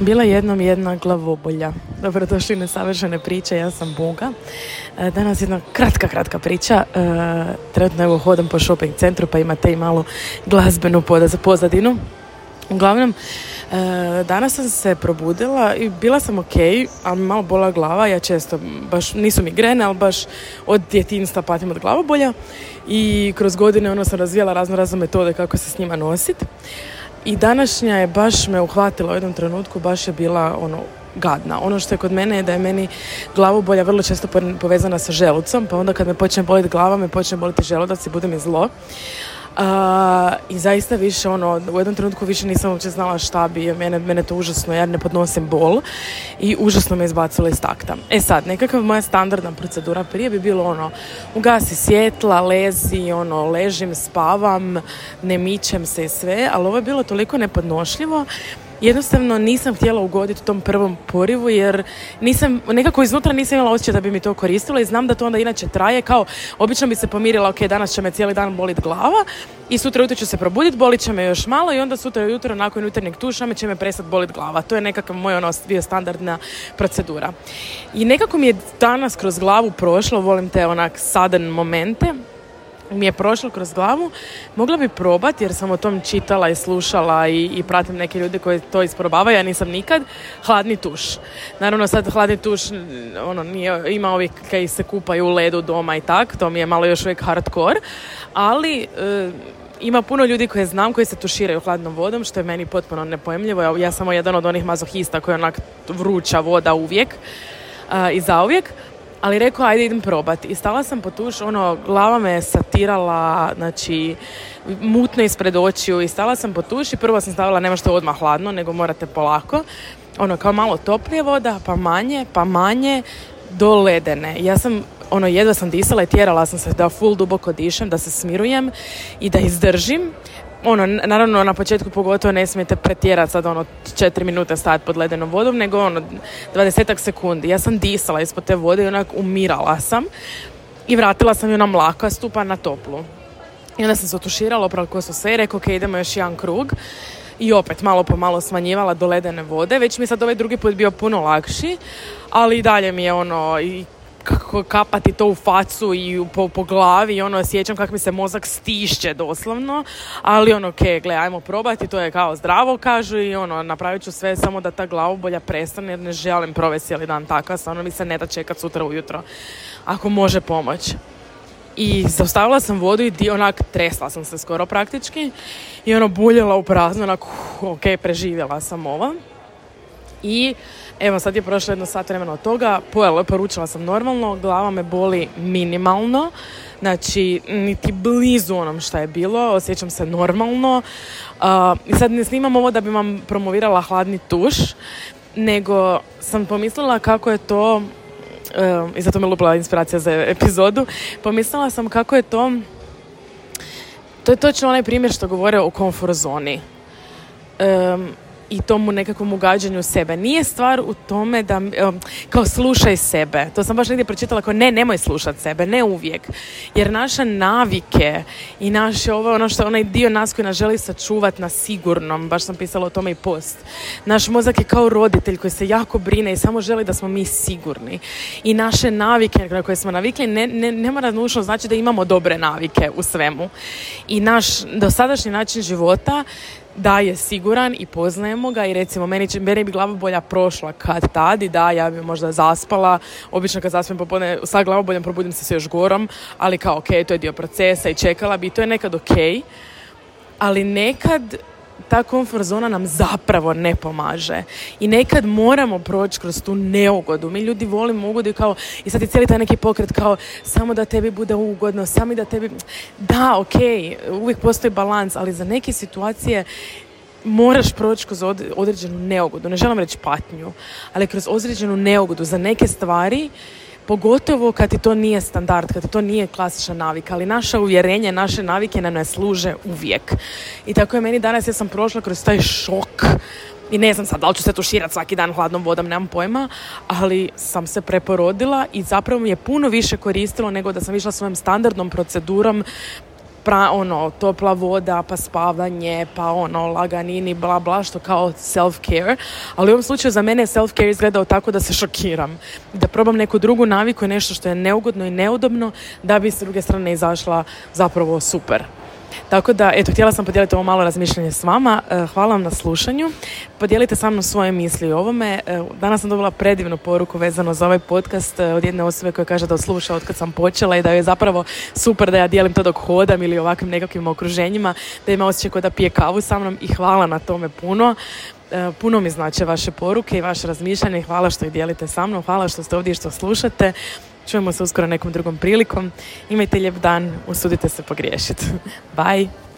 Bila jednom jedna glavobolja. Dobrodošli na savršene priče, ja sam Buga. E, danas jedna kratka, kratka priča. E, trenutno evo hodam po shopping centru pa imate i malo glazbenu poda za pozadinu. Uglavnom, e, danas sam se probudila i bila sam ok, ali malo bola glava, ja često, baš nisu grene, ali baš od djetinjstva patim od glavobolja i kroz godine ono sam razvijela razno razne metode kako se s njima nositi. I današnja je baš me uhvatila u jednom trenutku, baš je bila ono gadna. Ono što je kod mene je da je meni bolja vrlo često povezana sa želucom, pa onda kad me počne boliti glava, me počne boliti želudac i bude mi zlo. I zaista više ono, u jednom trenutku više nisam uopće znala šta bi, mene, mene to užasno, ja ne podnosim bol i užasno me izbacilo iz takta. E sad, nekakva moja standardna procedura prije bi bilo ono, ugasi svjetla, lezi, ono, ležim, spavam, ne mičem se i sve, ali ovo je bilo toliko nepodnošljivo jednostavno nisam htjela ugoditi tom prvom porivu jer nisam, nekako iznutra nisam imala osjećaj da bi mi to koristilo i znam da to onda inače traje kao obično bi se pomirila ok danas će me cijeli dan boliti glava i sutra jutro ću se probuditi, bolit će me još malo i onda sutra ujutro nakon jutarnjeg tuša me će me prestati boliti glava. To je nekakva moj ono bio standardna procedura. I nekako mi je danas kroz glavu prošlo, volim te onak sudden momente, mi je prošlo kroz glavu, mogla bi probati jer sam o tom čitala i slušala i, i pratim neke ljude koji to isprobavaju, ja nisam nikad, hladni tuš. Naravno sad hladni tuš ono, nije, ima ovih koji se kupaju u ledu doma i tak, to mi je malo još uvijek hardcore, ali e, ima puno ljudi koje znam koji se tuširaju hladnom vodom, što je meni potpuno nepojemljivo. Ja, ja sam jedan od onih mazohista koji onak vruća voda uvijek i i zauvijek ali rekao ajde idem probati I stala sam po tuš, ono, glava me satirala, znači, mutno ispred očiju i stala sam po tuš i prvo sam stavila nema što odmah hladno, nego morate polako. Ono, kao malo toplije voda, pa manje, pa manje, do ledene. Ja sam ono, jedva sam disala i tjerala sam se da full duboko dišem, da se smirujem i da izdržim ono, naravno na početku pogotovo ne smijete pretjerati sad ono četiri minute stajati pod ledenom vodom, nego ono dvadesetak sekundi. Ja sam disala ispod te vode i onak umirala sam i vratila sam ju na mlaka stupa na toplu. I onda sam se otuširala, oprala kosu se i rekao, ok, idemo još jedan krug. I opet malo po malo smanjivala do ledene vode. Već mi je sad ovaj drugi put bio puno lakši, ali i dalje mi je ono, i kako kapati to u facu i po, po glavi i ono osjećam kako mi se mozak stišće doslovno, ali ono ok, gle, ajmo probati, to je kao zdravo kažu i ono, napravit ću sve samo da ta glavobolja prestane jer ne želim provesti cijeli dan takav, stvarno mi se ne da čekat sutra ujutro, ako može pomoć. I zaustavila sam vodu i di, onak tresla sam se skoro praktički i ono buljela u prazno, onak, ok, preživjela sam ova i evo sad je prošlo jedno sat vremena od toga, pojela, poručila sam normalno, glava me boli minimalno, znači niti blizu onom što je bilo, osjećam se normalno i sad ne snimam ovo da bi vam promovirala hladni tuš, nego sam pomislila kako je to e, i zato me lupila inspiracija za epizodu, pomislila sam kako je to to je točno onaj primjer što govore o komfort zoni i tomu nekakvom ugađanju sebe. Nije stvar u tome da kao slušaj sebe. To sam baš negdje pročitala kao ne, nemoj slušati sebe, ne uvijek. Jer naše navike i naše ovo, ono što onaj dio nas koji nas želi sačuvati na sigurnom, baš sam pisala o tome i post. Naš mozak je kao roditelj koji se jako brine i samo želi da smo mi sigurni. I naše navike na koje smo navikli ne, ne, ne mora nužno znači da imamo dobre navike u svemu. I naš dosadašnji način života da je siguran i poznajemo ga i recimo meni, će, meni bi glavobolja prošla kad tad i da ja bi možda zaspala obično kad zaspim popodne sa glavoboljom probudim se sve još gorom ali kao ok to je dio procesa i čekala bi to je nekad ok ali nekad ta komfort zona nam zapravo ne pomaže. I nekad moramo proći kroz tu neugodu. Mi ljudi volimo ugodu kao, i sad je cijeli taj neki pokret kao, samo da tebi bude ugodno, samo da tebi... Da, ok, uvijek postoji balans, ali za neke situacije moraš proći kroz određenu neugodu. Ne želim reći patnju, ali kroz određenu neugodu za neke stvari Pogotovo kad ti to nije standard, kad ti to nije klasična navika, ali naša uvjerenja, naše navike nam služe uvijek. I tako je meni danas, ja sam prošla kroz taj šok i ne znam sad da li ću se tuširat svaki dan hladnom vodom, nemam pojma, ali sam se preporodila i zapravo mi je puno više koristilo nego da sam išla svojom standardnom procedurom pra, ono, topla voda, pa spavanje, pa ono, laganini, bla bla, što kao self-care. Ali u ovom slučaju za mene je self-care izgledao tako da se šokiram. Da probam neku drugu naviku i nešto što je neugodno i neudobno, da bi s druge strane izašla zapravo super. Tako da, eto, htjela sam podijeliti ovo malo razmišljanje s vama. E, hvala vam na slušanju. Podijelite sa mnom svoje misli o ovome. E, danas sam dobila predivnu poruku vezano za ovaj podcast e, od jedne osobe koja kaže da odsluša od kad sam počela i da je zapravo super da ja dijelim to dok hodam ili ovakvim nekakvim okruženjima, da ima osjećaj kao da pije kavu sa mnom i hvala na tome puno puno mi znače vaše poruke i vaše razmišljanje. Hvala što ih dijelite sa mnom, hvala što ste ovdje i što slušate. Čujemo se uskoro nekom drugom prilikom. Imajte lijep dan, usudite se pogriješiti. Bye!